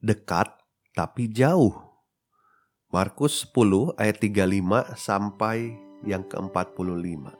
Dekat tapi jauh. Markus 10 ayat 35 sampai yang ke-45.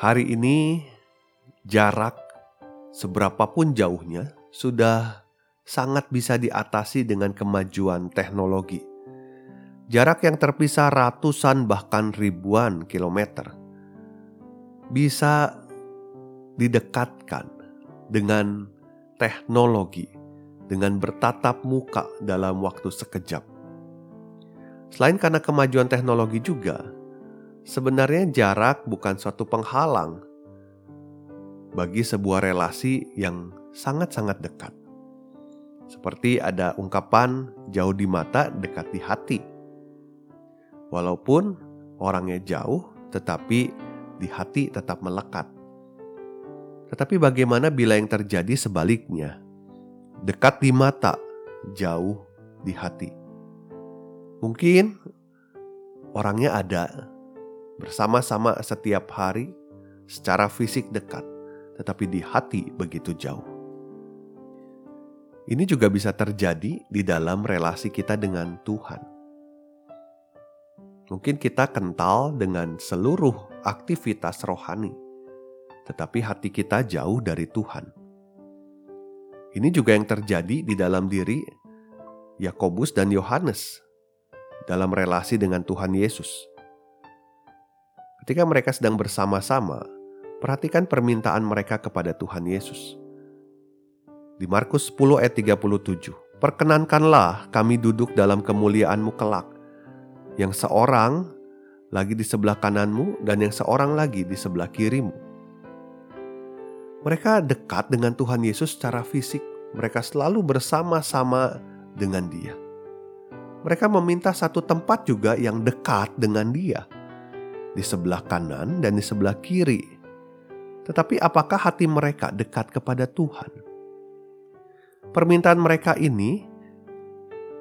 Hari ini jarak seberapapun jauhnya sudah sangat bisa diatasi dengan kemajuan teknologi. Jarak yang terpisah ratusan bahkan ribuan kilometer bisa didekatkan dengan teknologi dengan bertatap muka dalam waktu sekejap. Selain karena kemajuan teknologi juga, sebenarnya jarak bukan suatu penghalang bagi sebuah relasi yang sangat-sangat dekat. Seperti ada ungkapan jauh di mata, dekat di hati. Walaupun orangnya jauh, tetapi di hati tetap melekat. Tetapi bagaimana bila yang terjadi sebaliknya? Dekat di mata, jauh di hati. Mungkin orangnya ada bersama-sama setiap hari secara fisik dekat, tetapi di hati begitu jauh. Ini juga bisa terjadi di dalam relasi kita dengan Tuhan. Mungkin kita kental dengan seluruh aktivitas rohani, tetapi hati kita jauh dari Tuhan. Ini juga yang terjadi di dalam diri Yakobus dan Yohanes dalam relasi dengan Tuhan Yesus. Ketika mereka sedang bersama-sama, perhatikan permintaan mereka kepada Tuhan Yesus. Di Markus 10 ayat 37, Perkenankanlah kami duduk dalam kemuliaanmu kelak, yang seorang lagi di sebelah kananmu dan yang seorang lagi di sebelah kirimu. Mereka dekat dengan Tuhan Yesus secara fisik. Mereka selalu bersama-sama dengan Dia. Mereka meminta satu tempat juga yang dekat dengan Dia, di sebelah kanan dan di sebelah kiri. Tetapi, apakah hati mereka dekat kepada Tuhan? Permintaan mereka ini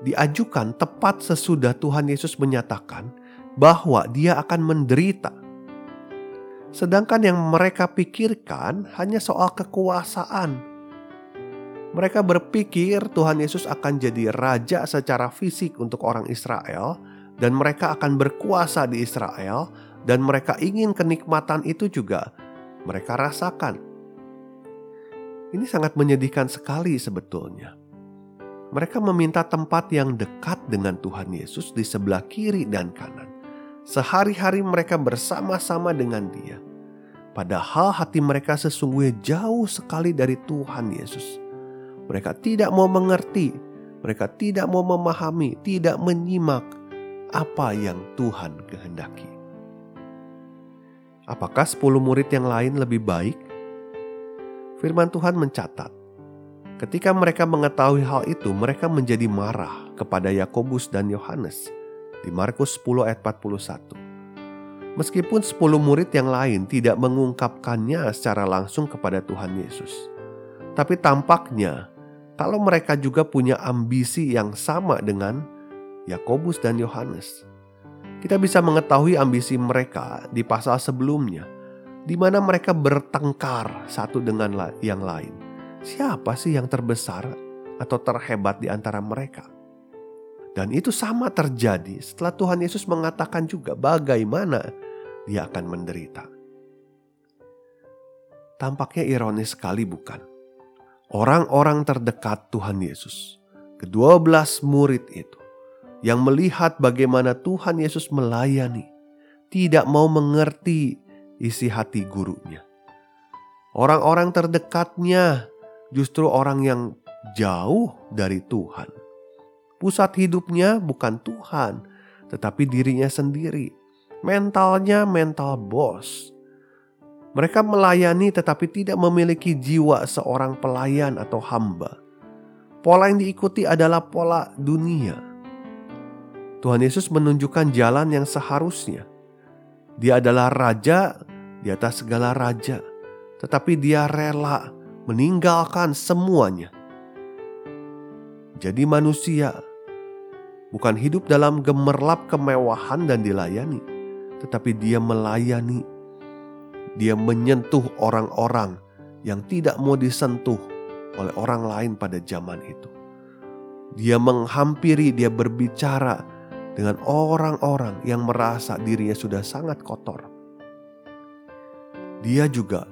diajukan tepat sesudah Tuhan Yesus menyatakan bahwa Dia akan menderita Sedangkan yang mereka pikirkan hanya soal kekuasaan. Mereka berpikir Tuhan Yesus akan jadi raja secara fisik untuk orang Israel, dan mereka akan berkuasa di Israel, dan mereka ingin kenikmatan itu juga mereka rasakan. Ini sangat menyedihkan sekali sebetulnya. Mereka meminta tempat yang dekat dengan Tuhan Yesus di sebelah kiri dan kanan. Sehari-hari mereka bersama-sama dengan Dia, padahal hati mereka sesungguhnya jauh sekali dari Tuhan Yesus. Mereka tidak mau mengerti, mereka tidak mau memahami, tidak menyimak apa yang Tuhan kehendaki. Apakah sepuluh murid yang lain lebih baik? Firman Tuhan mencatat, ketika mereka mengetahui hal itu, mereka menjadi marah kepada Yakobus dan Yohanes di Markus 10 ayat 41. Meskipun 10 murid yang lain tidak mengungkapkannya secara langsung kepada Tuhan Yesus. Tapi tampaknya kalau mereka juga punya ambisi yang sama dengan Yakobus dan Yohanes. Kita bisa mengetahui ambisi mereka di pasal sebelumnya, di mana mereka bertengkar satu dengan yang lain. Siapa sih yang terbesar atau terhebat di antara mereka? Dan itu sama terjadi setelah Tuhan Yesus mengatakan juga bagaimana dia akan menderita. Tampaknya ironis sekali bukan? Orang-orang terdekat Tuhan Yesus, kedua belas murid itu, yang melihat bagaimana Tuhan Yesus melayani, tidak mau mengerti isi hati gurunya. Orang-orang terdekatnya justru orang yang jauh dari Tuhan Pusat hidupnya bukan Tuhan, tetapi dirinya sendiri. Mentalnya mental bos. Mereka melayani tetapi tidak memiliki jiwa seorang pelayan atau hamba. Pola yang diikuti adalah pola dunia. Tuhan Yesus menunjukkan jalan yang seharusnya. Dia adalah raja di atas segala raja, tetapi dia rela meninggalkan semuanya. Jadi manusia bukan hidup dalam gemerlap kemewahan dan dilayani, tetapi dia melayani. Dia menyentuh orang-orang yang tidak mau disentuh oleh orang lain pada zaman itu. Dia menghampiri, dia berbicara dengan orang-orang yang merasa dirinya sudah sangat kotor. Dia juga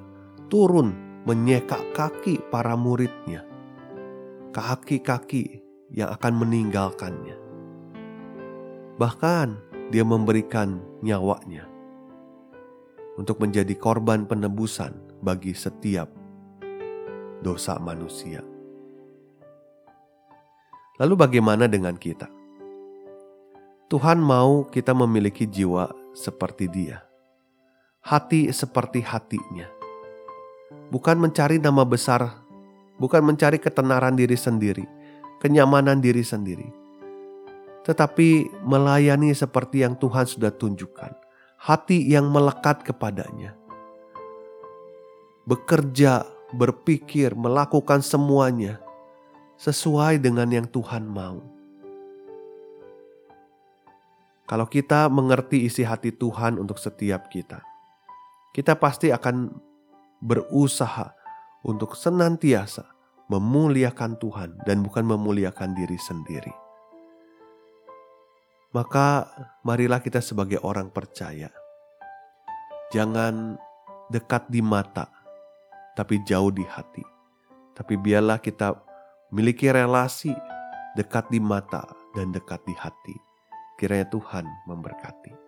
turun menyekak kaki para muridnya, kaki-kaki yang akan meninggalkannya. Bahkan dia memberikan nyawanya untuk menjadi korban penebusan bagi setiap dosa manusia. Lalu, bagaimana dengan kita? Tuhan mau kita memiliki jiwa seperti Dia, hati seperti hatinya, bukan mencari nama besar, bukan mencari ketenaran diri sendiri, kenyamanan diri sendiri, tetapi melayani seperti yang Tuhan sudah tunjukkan, hati yang melekat kepadanya, bekerja, berpikir, melakukan semuanya sesuai dengan yang Tuhan mau. Kalau kita mengerti isi hati Tuhan untuk setiap kita, kita pasti akan berusaha untuk senantiasa memuliakan Tuhan dan bukan memuliakan diri sendiri. Maka marilah kita sebagai orang percaya. Jangan dekat di mata, tapi jauh di hati. Tapi biarlah kita miliki relasi dekat di mata dan dekat di hati. Kiranya Tuhan memberkati.